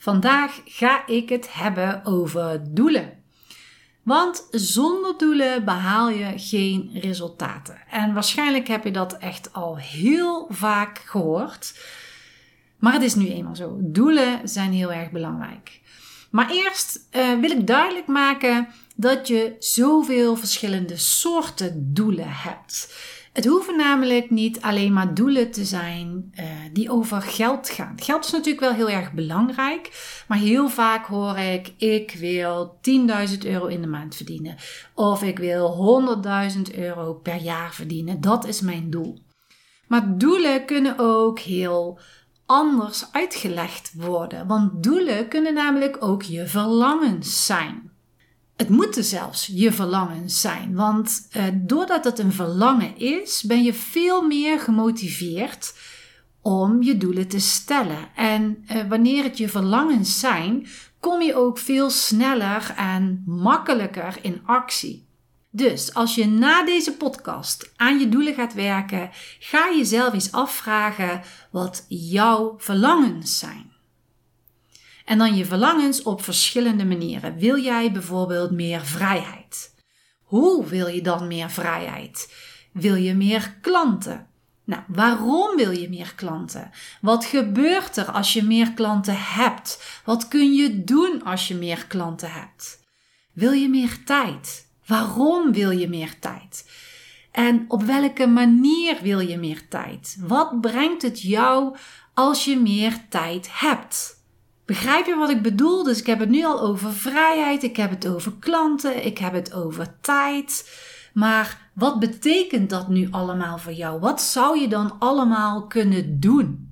Vandaag ga ik het hebben over doelen. Want zonder doelen behaal je geen resultaten. En waarschijnlijk heb je dat echt al heel vaak gehoord. Maar het is nu eenmaal zo. Doelen zijn heel erg belangrijk. Maar eerst uh, wil ik duidelijk maken dat je zoveel verschillende soorten doelen hebt. Het hoeven namelijk niet alleen maar doelen te zijn uh, die over geld gaan. Geld is natuurlijk wel heel erg belangrijk, maar heel vaak hoor ik: ik wil 10.000 euro in de maand verdienen. Of ik wil 100.000 euro per jaar verdienen. Dat is mijn doel. Maar doelen kunnen ook heel anders uitgelegd worden, want doelen kunnen namelijk ook je verlangens zijn. Het moeten zelfs je verlangens zijn, want eh, doordat het een verlangen is, ben je veel meer gemotiveerd om je doelen te stellen. En eh, wanneer het je verlangens zijn, kom je ook veel sneller en makkelijker in actie. Dus als je na deze podcast aan je doelen gaat werken, ga jezelf eens afvragen wat jouw verlangens zijn. En dan je verlangens op verschillende manieren. Wil jij bijvoorbeeld meer vrijheid? Hoe wil je dan meer vrijheid? Wil je meer klanten? Nou, waarom wil je meer klanten? Wat gebeurt er als je meer klanten hebt? Wat kun je doen als je meer klanten hebt? Wil je meer tijd? Waarom wil je meer tijd? En op welke manier wil je meer tijd? Wat brengt het jou als je meer tijd hebt? Begrijp je wat ik bedoel? Dus ik heb het nu al over vrijheid, ik heb het over klanten, ik heb het over tijd. Maar wat betekent dat nu allemaal voor jou? Wat zou je dan allemaal kunnen doen?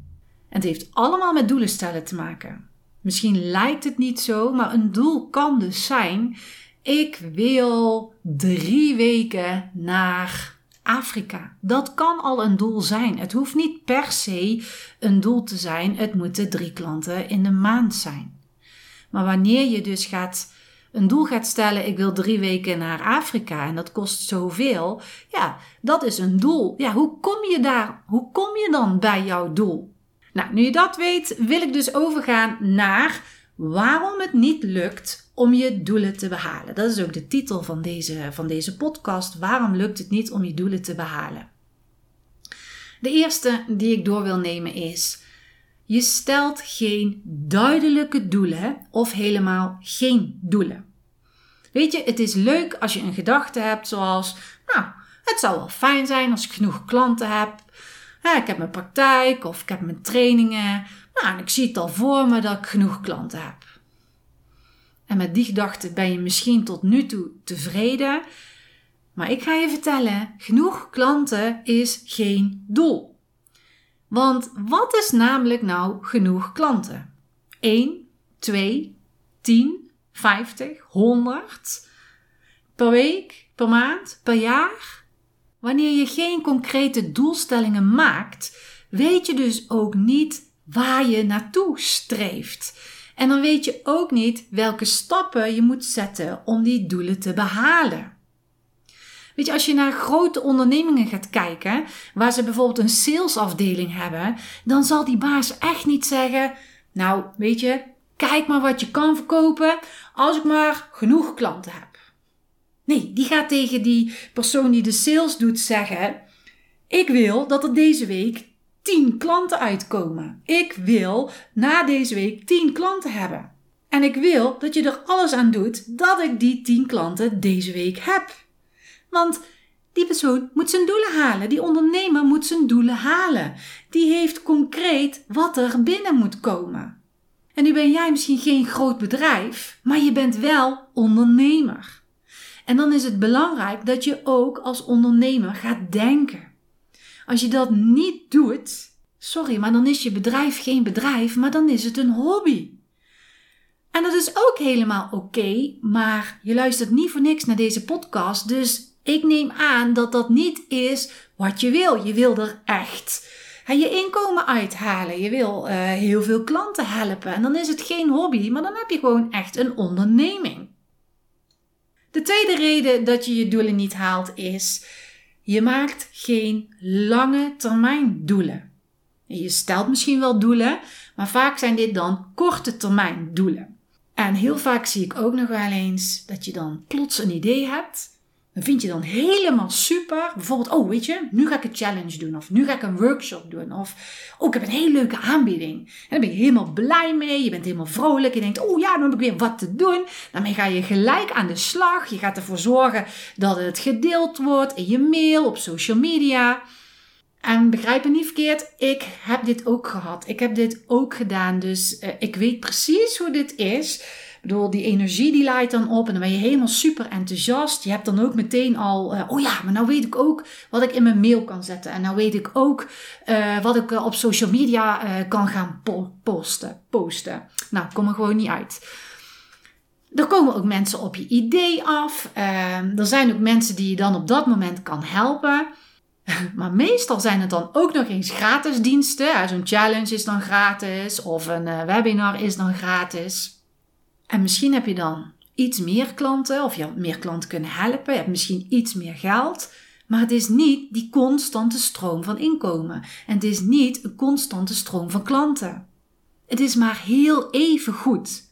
En het heeft allemaal met doelen stellen te maken. Misschien lijkt het niet zo, maar een doel kan dus zijn: ik wil drie weken naar Afrika. Dat kan al een doel zijn. Het hoeft niet per se een doel te zijn. Het moeten drie klanten in de maand zijn. Maar wanneer je dus gaat een doel gaat stellen, ik wil drie weken naar Afrika en dat kost zoveel. Ja, dat is een doel. Ja, hoe kom je daar? Hoe kom je dan bij jouw doel? Nou, nu je dat weet, wil ik dus overgaan naar waarom het niet lukt om je doelen te behalen. Dat is ook de titel van deze, van deze podcast. Waarom lukt het niet om je doelen te behalen? De eerste die ik door wil nemen is: je stelt geen duidelijke doelen of helemaal geen doelen. Weet je, het is leuk als je een gedachte hebt zoals: nou, het zou wel fijn zijn als ik genoeg klanten heb. ik heb mijn praktijk of ik heb mijn trainingen. Nou, en ik zie het al voor me dat ik genoeg klanten heb. En met die gedachte ben je misschien tot nu toe tevreden. Maar ik ga je vertellen: genoeg klanten is geen doel. Want wat is namelijk nou genoeg klanten? 1, 2, 10, 50, 100 per week, per maand, per jaar? Wanneer je geen concrete doelstellingen maakt, weet je dus ook niet waar je naartoe streeft. En dan weet je ook niet welke stappen je moet zetten om die doelen te behalen. Weet je, als je naar grote ondernemingen gaat kijken, waar ze bijvoorbeeld een salesafdeling hebben, dan zal die baas echt niet zeggen: Nou, weet je, kijk maar wat je kan verkopen als ik maar genoeg klanten heb. Nee, die gaat tegen die persoon die de sales doet zeggen: Ik wil dat er deze week 10 klanten uitkomen. Ik wil na deze week 10 klanten hebben. En ik wil dat je er alles aan doet dat ik die 10 klanten deze week heb. Want Die persoon moet zijn doelen halen. Die ondernemer moet zijn doelen halen. Die heeft concreet wat er binnen moet komen. En nu ben jij misschien geen groot bedrijf, maar je bent wel ondernemer. En dan is het belangrijk dat je ook als ondernemer gaat denken. Als je dat niet doet, sorry, maar dan is je bedrijf geen bedrijf, maar dan is het een hobby. En dat is ook helemaal oké, maar je luistert niet voor niks naar deze podcast, dus ik neem aan dat dat niet is wat je wil. Je wil er echt je inkomen uithalen. Je wil uh, heel veel klanten helpen. En dan is het geen hobby, maar dan heb je gewoon echt een onderneming. De tweede reden dat je je doelen niet haalt is: je maakt geen lange termijn doelen. Je stelt misschien wel doelen, maar vaak zijn dit dan korte termijn doelen. En heel vaak zie ik ook nog wel eens dat je dan plots een idee hebt vind je dan helemaal super. Bijvoorbeeld, oh weet je, nu ga ik een challenge doen. Of nu ga ik een workshop doen. Of, oh ik heb een hele leuke aanbieding. En dan ben je helemaal blij mee. Je bent helemaal vrolijk. Je denkt, oh ja, dan heb ik weer wat te doen. Daarmee ga je gelijk aan de slag. Je gaat ervoor zorgen dat het gedeeld wordt in je mail, op social media. En begrijp me niet verkeerd, ik heb dit ook gehad. Ik heb dit ook gedaan. Dus uh, ik weet precies hoe dit is bedoel, die energie die leidt dan op en dan ben je helemaal super enthousiast. Je hebt dan ook meteen al, uh, oh ja, maar nou weet ik ook wat ik in mijn mail kan zetten. En nou weet ik ook uh, wat ik uh, op social media kan gaan po posten, posten. Nou, kom er gewoon niet uit. Er komen ook mensen op je idee af. er zijn ook mensen die je dan op dat moment kan helpen. Maar meestal zijn het dan ook nog eens gratis diensten. Zo'n challenge is dan gratis of een webinar is dan gratis. En misschien heb je dan iets meer klanten of je meer klanten kunnen helpen. Je hebt misschien iets meer geld. Maar het is niet die constante stroom van inkomen. En het is niet een constante stroom van klanten. Het is maar heel even goed.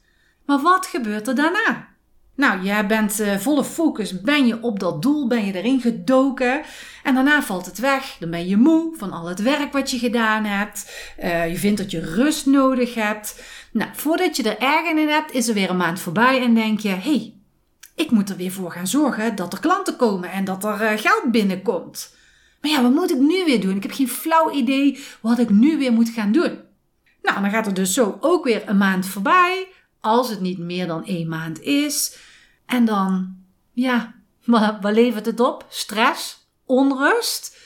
Maar wat gebeurt er daarna? Nou, jij bent uh, volle focus, ben je op dat doel, ben je erin gedoken. En daarna valt het weg. Dan ben je moe van al het werk wat je gedaan hebt. Uh, je vindt dat je rust nodig hebt. Nou, voordat je er erg in hebt, is er weer een maand voorbij en denk je: hey, ik moet er weer voor gaan zorgen dat er klanten komen en dat er uh, geld binnenkomt. Maar ja, wat moet ik nu weer doen? Ik heb geen flauw idee wat ik nu weer moet gaan doen. Nou, dan gaat er dus zo ook weer een maand voorbij, als het niet meer dan één maand is. En dan, ja, wat, wat levert het op? Stress, onrust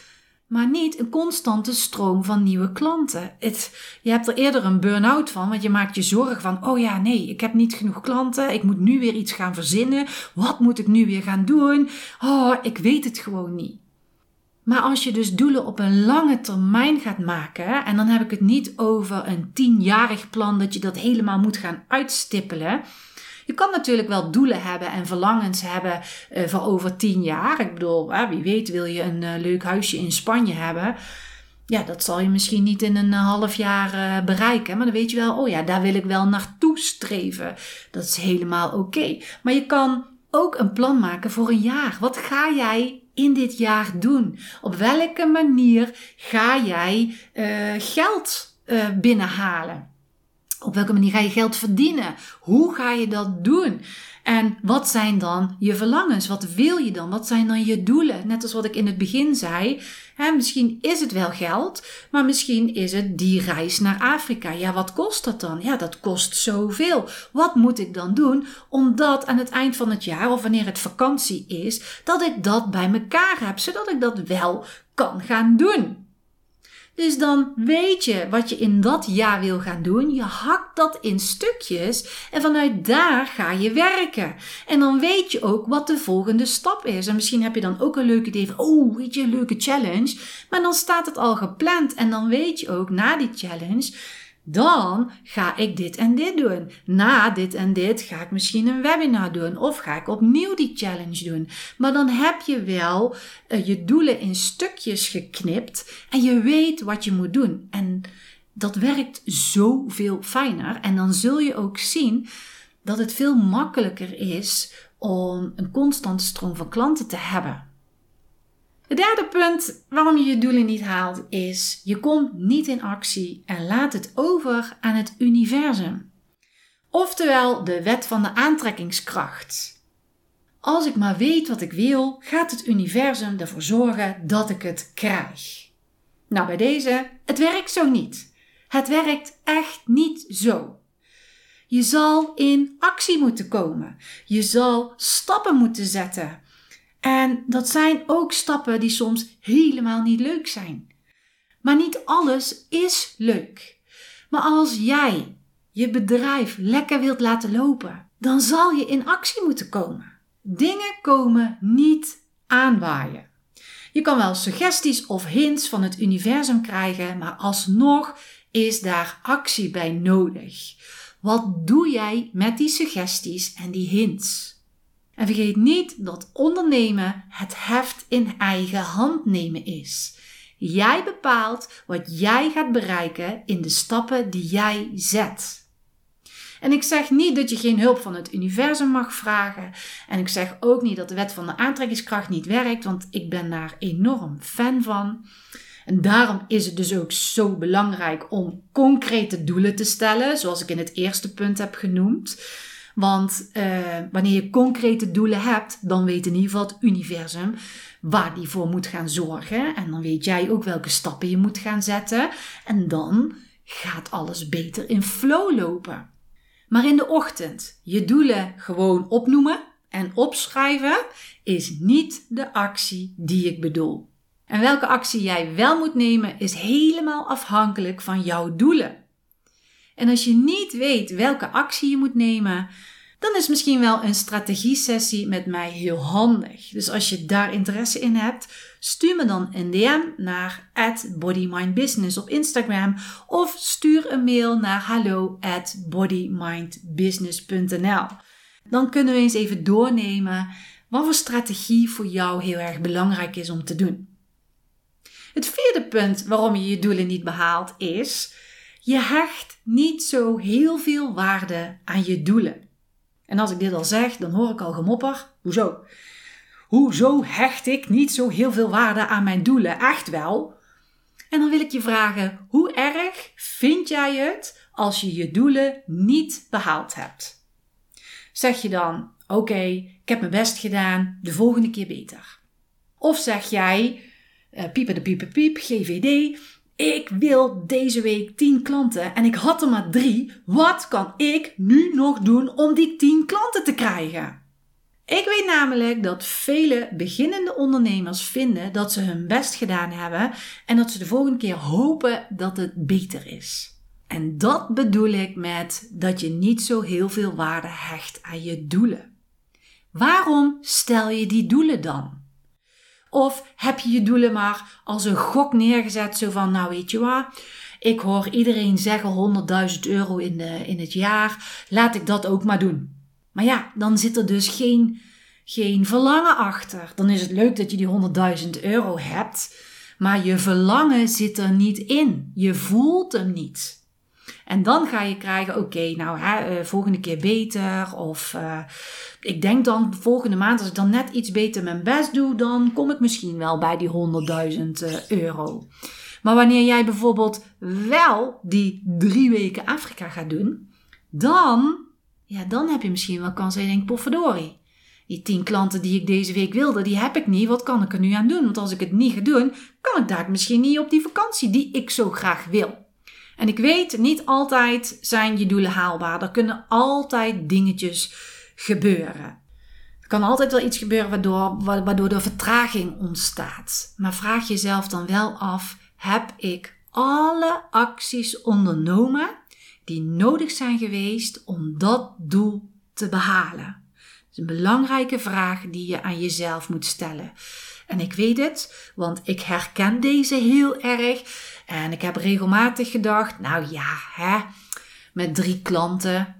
maar niet een constante stroom van nieuwe klanten. Het, je hebt er eerder een burn-out van, want je maakt je zorgen van: oh ja, nee, ik heb niet genoeg klanten, ik moet nu weer iets gaan verzinnen. Wat moet ik nu weer gaan doen? Oh, ik weet het gewoon niet. Maar als je dus doelen op een lange termijn gaat maken, en dan heb ik het niet over een tienjarig plan dat je dat helemaal moet gaan uitstippelen. Je kan natuurlijk wel doelen hebben en verlangens hebben uh, voor over tien jaar. Ik bedoel, wie weet wil je een uh, leuk huisje in Spanje hebben. Ja, dat zal je misschien niet in een half jaar bereiken. Maar dan weet je wel, oh ja, daar wil ik wel naartoe streven. Dat is helemaal oké. Maar je kan ook een plan maken voor een jaar. Wat ga jij in dit jaar doen? Op welke manier ga jij geld binnenhalen? Op welke manier ga je geld verdienen? Hoe ga je dat doen? En wat zijn dan je verlangens? Wat wil je dan? Wat zijn dan je doelen? Net als wat ik in het begin zei. Hè, misschien is het wel geld, maar misschien is het die reis naar Afrika. Ja, wat kost dat dan? Ja, dat kost zoveel. Wat moet ik dan doen om dat aan het eind van het jaar of wanneer het vakantie is, dat ik dat bij elkaar heb, zodat ik dat wel kan gaan doen? Dus dan weet je wat je in dat jaar wil gaan doen. Je hakt dat in stukjes en vanuit daar ga je werken. En dan weet je ook wat de volgende stap is. En misschien heb je dan ook een leuk idee van, oh, weet je, een leuke challenge. Maar dan staat het al gepland en dan weet je ook na die challenge dan ga ik dit en dit doen. Na dit en dit ga ik misschien een webinar doen of ga ik opnieuw die challenge doen. Maar dan heb je wel uh, je doelen in stukjes geknipt en je weet wat je moet doen. En dat werkt zoveel fijner. En dan zul je ook zien dat het veel makkelijker is om een constante stroom van klanten te hebben. Het derde punt waarom je je doelen niet haalt is je komt niet in actie en laat het over aan het universum. Oftewel de wet van de aantrekkingskracht. als ik maar weet wat ik wil, gaat het universum ervoor zorgen dat ik het krijg. Nou, bij deze, het werkt zo niet. Het werkt echt niet zo. Je zal in actie moeten komen. Je zal stappen moeten zetten. En dat zijn ook stappen die soms helemaal niet leuk zijn. Maar niet alles is leuk. Maar als jij je bedrijf lekker wilt laten lopen, dan zal je in actie moeten komen. Dingen komen niet aanwaaien. Je kan wel suggesties of hints van het universum krijgen, maar alsnog is daar actie bij nodig. Wat doe jij met die suggesties en die hints? En vergeet niet dat ondernemen het heft in eigen hand nemen is. Jij bepaalt wat jij gaat bereiken in de stappen die jij zet. En ik zeg niet dat je geen hulp van het universum mag vragen. En ik zeg ook niet dat de wet van de aantrekkingskracht niet werkt, want ik ben daar enorm fan van. En daarom is het dus ook zo belangrijk om concrete doelen te stellen, zoals ik in het eerste punt heb genoemd. Want uh, wanneer je concrete doelen hebt, dan weet in ieder geval het universum waar die voor moet gaan zorgen. En dan weet jij ook welke stappen je moet gaan zetten. En dan gaat alles beter in flow lopen. Maar in de ochtend je doelen gewoon opnoemen en opschrijven is niet de actie die ik bedoel. En welke actie jij wel moet nemen is helemaal afhankelijk van jouw doelen. En als je niet weet welke actie je moet nemen, dan is misschien wel een strategie-sessie met mij heel handig. Dus als je daar interesse in hebt, stuur me dan een DM naar @bodymindbusiness op Instagram of stuur een mail naar hallo bodymindbusiness.nl. Dan kunnen we eens even doornemen wat voor strategie voor jou heel erg belangrijk is om te doen. Het vierde punt waarom je je doelen niet behaalt is: je hecht niet zo heel veel waarde aan je doelen. En als ik dit al zeg, dan hoor ik al gemopper. Hoezo? Hoezo hecht ik niet zo heel veel waarde aan mijn doelen? Echt wel. En dan wil ik je vragen: hoe erg vind jij het als je je doelen niet behaald hebt? Zeg je dan: Oké, ik heb mijn best gedaan, de volgende keer beter. Of zeg jij: uh, piepen de piepen piep, GVD, ik wil deze week 10 klanten en ik had er maar 3. Wat kan ik nu nog doen om die 10 klanten te krijgen? Ik weet namelijk dat vele beginnende ondernemers vinden dat ze hun best gedaan hebben en dat ze de volgende keer hopen dat het beter is. En dat bedoel ik met dat je niet zo heel veel waarde hecht aan je doelen. Waarom stel je die doelen dan? Of heb je je doelen maar als een gok neergezet, zo van, nou weet je wat, ik hoor iedereen zeggen 100.000 euro in, de, in het jaar, laat ik dat ook maar doen. Maar ja, dan zit er dus geen, geen verlangen achter. Dan is het leuk dat je die 100.000 euro hebt, maar je verlangen zit er niet in. Je voelt hem niet. En dan ga je krijgen, oké, nou hè, uh, volgende keer beter. Of uh, ik denk dan volgende maand, als ik dan net iets beter mijn best doe, dan kom ik misschien wel bij die 100.000 uh, euro. Maar wanneer jij bijvoorbeeld wel die drie weken Afrika gaat doen, dan, ja, dan heb je misschien wel kans dat je denkt, pofferdorie. Die tien klanten die ik deze week wilde, die heb ik niet. Wat kan ik er nu aan doen? Want als ik het niet ga doen, kan ik daar misschien niet op die vakantie die ik zo graag wil. En ik weet, niet altijd zijn je doelen haalbaar. Er kunnen altijd dingetjes gebeuren. Er kan altijd wel iets gebeuren waardoor, waardoor er vertraging ontstaat. Maar vraag jezelf dan wel af: heb ik alle acties ondernomen die nodig zijn geweest om dat doel te behalen? Dat is een belangrijke vraag die je aan jezelf moet stellen. En ik weet het, want ik herken deze heel erg. En ik heb regelmatig gedacht, nou ja, hè, met drie klanten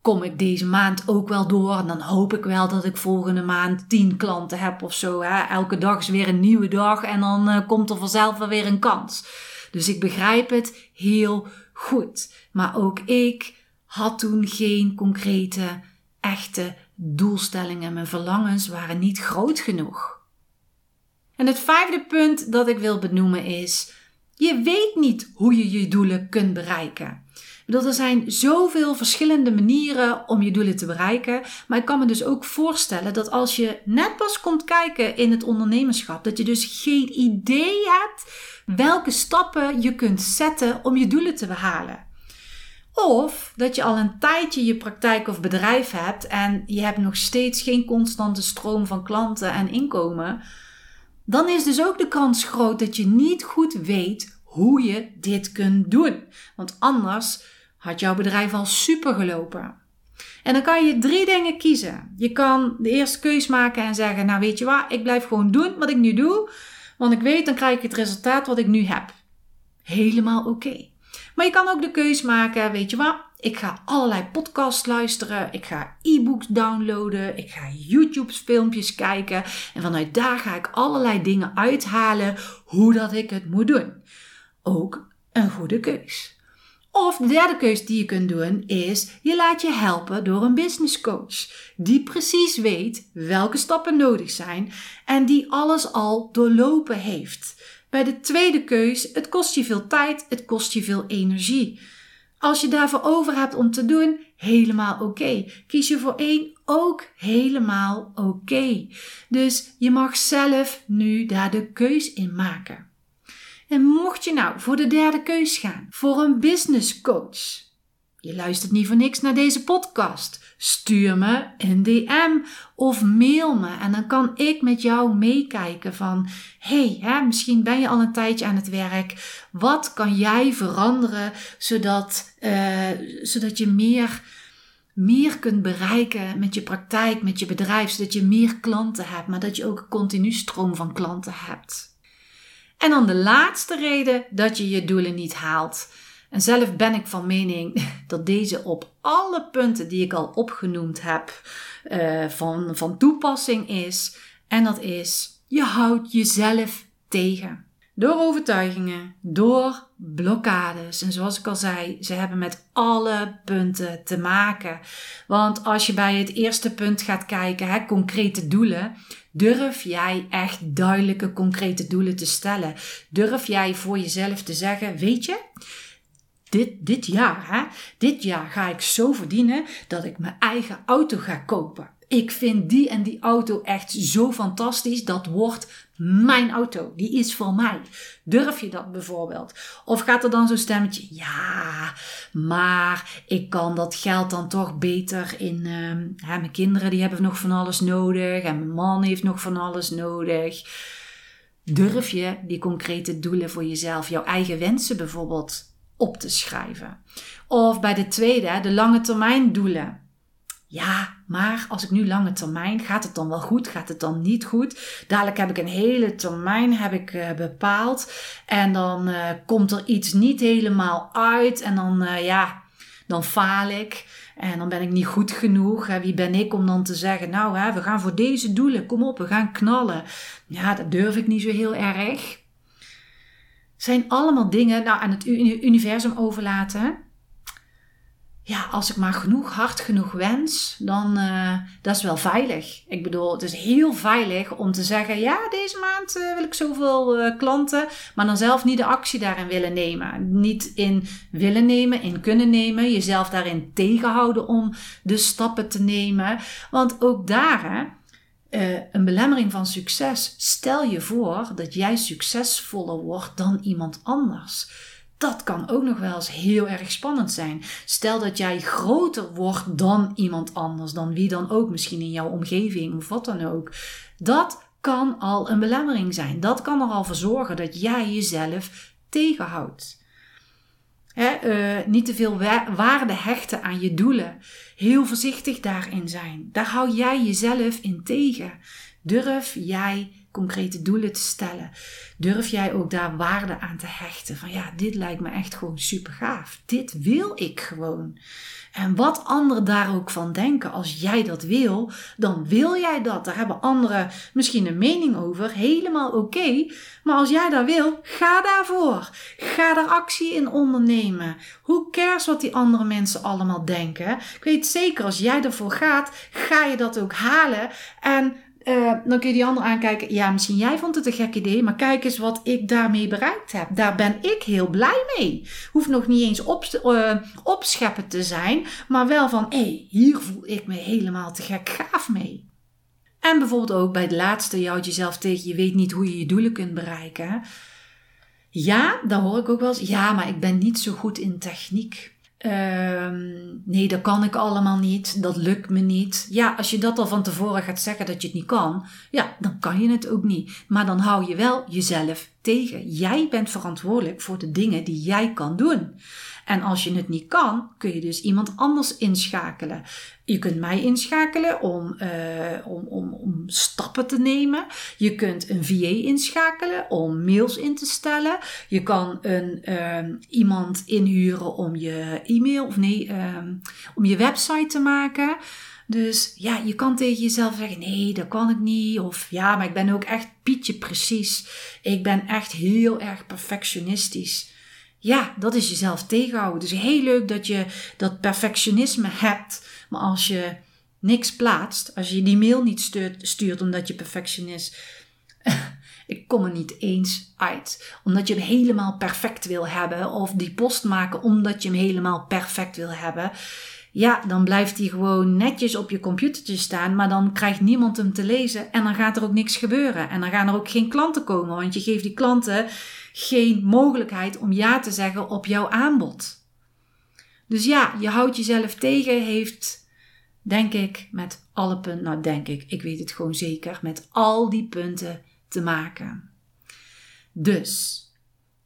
kom ik deze maand ook wel door. En dan hoop ik wel dat ik volgende maand tien klanten heb of zo. Hè. Elke dag is weer een nieuwe dag en dan uh, komt er vanzelf wel weer een kans. Dus ik begrijp het heel goed. Maar ook ik had toen geen concrete, echte doelstellingen. Mijn verlangens waren niet groot genoeg. En het vijfde punt dat ik wil benoemen is: je weet niet hoe je je doelen kunt bereiken. Er zijn zoveel verschillende manieren om je doelen te bereiken. Maar ik kan me dus ook voorstellen dat als je net pas komt kijken in het ondernemerschap, dat je dus geen idee hebt welke stappen je kunt zetten om je doelen te behalen. Of dat je al een tijdje je praktijk of bedrijf hebt en je hebt nog steeds geen constante stroom van klanten en inkomen. Dan is dus ook de kans groot dat je niet goed weet hoe je dit kunt doen. Want anders had jouw bedrijf al super gelopen. En dan kan je drie dingen kiezen. Je kan de eerste keus maken en zeggen: Nou, weet je wat, ik blijf gewoon doen wat ik nu doe. Want ik weet, dan krijg ik het resultaat wat ik nu heb. Helemaal oké. Maar je kan ook de keus maken: Weet je wat, ik ga allerlei podcasts luisteren. Ik ga e-books downloaden. Ik ga YouTube-filmpjes kijken. En vanuit daar ga ik allerlei dingen uithalen hoe dat ik het moet doen. Ook een goede keus. Of de derde keus die je kunt doen is je laat je helpen door een business coach die precies weet welke stappen nodig zijn en die alles al doorlopen heeft. Bij de tweede keus, het kost je veel tijd, het kost je veel energie. Als je daarvoor over hebt om te doen, helemaal oké. Kies je voor één, ook helemaal oké. Dus je mag zelf nu daar de keus in maken. En mocht je nou voor de derde keus gaan, voor een business coach. Je luistert niet voor niks naar deze podcast. Stuur me een DM of mail me en dan kan ik met jou meekijken van hey, misschien ben je al een tijdje aan het werk. Wat kan jij veranderen zodat, uh, zodat je meer, meer kunt bereiken met je praktijk, met je bedrijf, zodat je meer klanten hebt, maar dat je ook een continu stroom van klanten hebt. En dan de laatste reden dat je je doelen niet haalt. En zelf ben ik van mening dat deze op alle punten die ik al opgenoemd heb uh, van, van toepassing is. En dat is, je houdt jezelf tegen. Door overtuigingen, door blokkades. En zoals ik al zei, ze hebben met alle punten te maken. Want als je bij het eerste punt gaat kijken, hè, concrete doelen, durf jij echt duidelijke, concrete doelen te stellen? Durf jij voor jezelf te zeggen, weet je, dit, dit jaar, hè, dit jaar ga ik zo verdienen dat ik mijn eigen auto ga kopen ik vind die en die auto echt zo fantastisch. Dat wordt mijn auto. Die is voor mij. Durf je dat bijvoorbeeld? Of gaat er dan zo'n stemmetje? Ja, maar ik kan dat geld dan toch beter in. Uh, hè, mijn kinderen die hebben nog van alles nodig. En mijn man heeft nog van alles nodig. Durf je die concrete doelen voor jezelf, jouw eigen wensen bijvoorbeeld, op te schrijven? Of bij de tweede, de lange termijn doelen. Ja, maar als ik nu lange termijn, gaat het dan wel goed? Gaat het dan niet goed? Dadelijk heb ik een hele termijn heb ik, uh, bepaald. En dan uh, komt er iets niet helemaal uit. En dan, uh, ja, dan faal ik. En dan ben ik niet goed genoeg. Wie ben ik om dan te zeggen, nou, hè, we gaan voor deze doelen. Kom op, we gaan knallen. Ja, dat durf ik niet zo heel erg. Zijn allemaal dingen nou, aan het universum overlaten ja, als ik maar genoeg, hard genoeg wens, dan uh, dat is wel veilig. Ik bedoel, het is heel veilig om te zeggen, ja, deze maand uh, wil ik zoveel uh, klanten, maar dan zelf niet de actie daarin willen nemen. Niet in willen nemen, in kunnen nemen, jezelf daarin tegenhouden om de stappen te nemen. Want ook daar, hè, een belemmering van succes. Stel je voor dat jij succesvoller wordt dan iemand anders dat kan ook nog wel eens heel erg spannend zijn. Stel dat jij groter wordt dan iemand anders, dan wie dan ook, misschien in jouw omgeving of wat dan ook. Dat kan al een belemmering zijn. Dat kan er al voor zorgen dat jij jezelf tegenhoudt. uh, niet te veel waarde hechten aan je doelen. Heel voorzichtig daarin zijn. Daar hou jij jezelf in tegen. Durf jij concrete doelen te stellen? Durf jij ook daar waarde aan te hechten? Van ja, dit lijkt me echt gewoon super gaaf. Dit wil ik gewoon. En wat anderen daar ook van denken, als jij dat wil, dan wil jij dat. Daar hebben anderen misschien een mening over, helemaal oké. Maar als jij dat wil, ga daarvoor. Ga daar actie in ondernemen. Hoe cares wat die andere mensen allemaal denken? Ik weet zeker, als jij ervoor gaat, ga je dat ook halen. En eh, dan kun je die ander aankijken. Ja, misschien jij vond het een gek idee, maar kijk eens wat ik daarmee bereikt heb. Daar ben ik heel blij mee. Hoeft nog niet eens op, uh, opscheppen te zijn, maar wel van hé, hey, hier voel ik me helemaal te gek gaaf mee. En bijvoorbeeld ook bij het laatste, je houdt jezelf tegen, je weet niet hoe je je doelen kunt bereiken. Ja, dan hoor ik ook wel eens, ja, maar ik ben niet zo goed in techniek. Ehm, nee, dat kan ik allemaal niet. Dat lukt me niet. Ja, als je dat al van tevoren gaat zeggen dat je het niet kan, ja, dan kan je het ook niet. Maar dan hou je wel jezelf tegen. Jij bent verantwoordelijk voor de dingen die jij kan doen. En als je het niet kan, kun je dus iemand anders inschakelen. Je kunt mij inschakelen om, uh, om, om, om stappen te nemen. Je kunt een VA inschakelen om mails in te stellen. Je kan een, uh, iemand inhuren om je e-mail of nee, uh, om je website te maken. Dus ja, je kan tegen jezelf zeggen: nee, dat kan ik niet. Of ja, maar ik ben ook echt Pietje precies. Ik ben echt heel erg perfectionistisch. Ja, dat is jezelf tegenhouden. Dus heel leuk dat je dat perfectionisme hebt. Maar als je niks plaatst, als je die mail niet stuurt, stuurt omdat je perfectionist. ik kom er niet eens uit. Omdat je hem helemaal perfect wil hebben. Of die post maken omdat je hem helemaal perfect wil hebben. Ja, dan blijft hij gewoon netjes op je computertje staan, maar dan krijgt niemand hem te lezen en dan gaat er ook niks gebeuren. En dan gaan er ook geen klanten komen, want je geeft die klanten geen mogelijkheid om ja te zeggen op jouw aanbod. Dus ja, je houdt jezelf tegen, heeft, denk ik, met alle punten, nou denk ik, ik weet het gewoon zeker, met al die punten te maken. Dus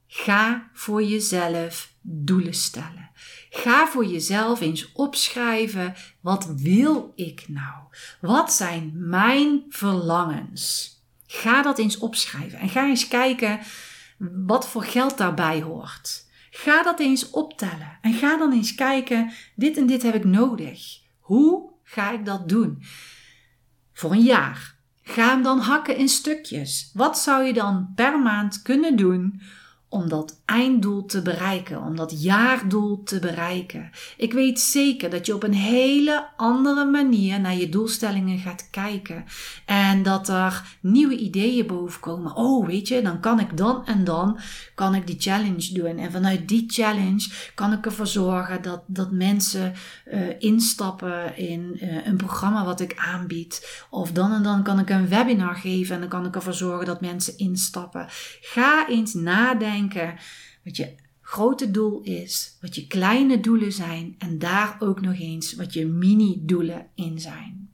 ga voor jezelf doelen stellen. Ga voor jezelf eens opschrijven: wat wil ik nou? Wat zijn mijn verlangens? Ga dat eens opschrijven en ga eens kijken wat voor geld daarbij hoort. Ga dat eens optellen en ga dan eens kijken: dit en dit heb ik nodig. Hoe ga ik dat doen? Voor een jaar. Ga hem dan hakken in stukjes. Wat zou je dan per maand kunnen doen om dat einddoel te bereiken, om dat jaardoel te bereiken. Ik weet zeker dat je op een hele andere manier naar je doelstellingen gaat kijken en dat er nieuwe ideeën bovenkomen. Oh, weet je, dan kan ik dan en dan kan ik die challenge doen en vanuit die challenge kan ik ervoor zorgen dat, dat mensen uh, instappen in uh, een programma wat ik aanbied. Of dan en dan kan ik een webinar geven en dan kan ik ervoor zorgen dat mensen instappen. Ga eens wat je grote doel is, wat je kleine doelen zijn en daar ook nog eens wat je mini-doelen in zijn.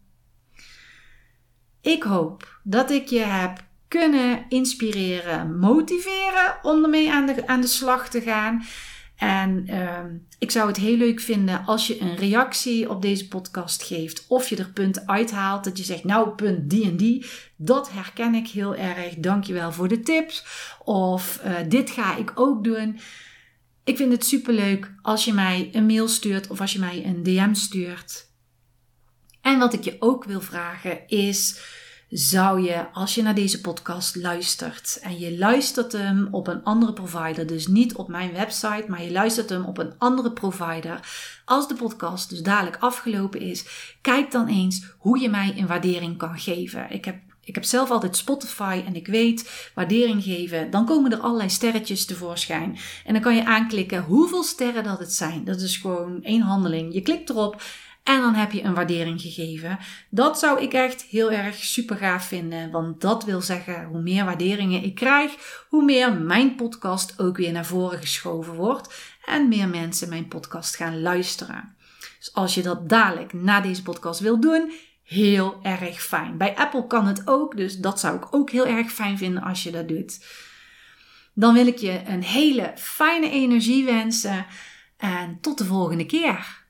Ik hoop dat ik je heb kunnen inspireren, motiveren om ermee aan de, aan de slag te gaan. En uh, ik zou het heel leuk vinden als je een reactie op deze podcast geeft. Of je er punten uithaalt. Dat je zegt, nou punt die en die. Dat herken ik heel erg. Dankjewel voor de tips. Of uh, dit ga ik ook doen. Ik vind het superleuk als je mij een mail stuurt of als je mij een DM stuurt. En wat ik je ook wil vragen is zou je, als je naar deze podcast luistert en je luistert hem op een andere provider, dus niet op mijn website, maar je luistert hem op een andere provider, als de podcast dus dadelijk afgelopen is, kijk dan eens hoe je mij een waardering kan geven. Ik heb ik heb zelf altijd Spotify en ik weet waardering geven. Dan komen er allerlei sterretjes tevoorschijn. En dan kan je aanklikken hoeveel sterren dat het zijn. Dat is gewoon één handeling. Je klikt erop en dan heb je een waardering gegeven. Dat zou ik echt heel erg super gaaf vinden. Want dat wil zeggen, hoe meer waarderingen ik krijg, hoe meer mijn podcast ook weer naar voren geschoven wordt. En meer mensen mijn podcast gaan luisteren. Dus als je dat dadelijk na deze podcast wil doen, heel erg fijn. Bij Apple kan het ook, dus dat zou ik ook heel erg fijn vinden als je dat doet. Dan wil ik je een hele fijne energie wensen en tot de volgende keer.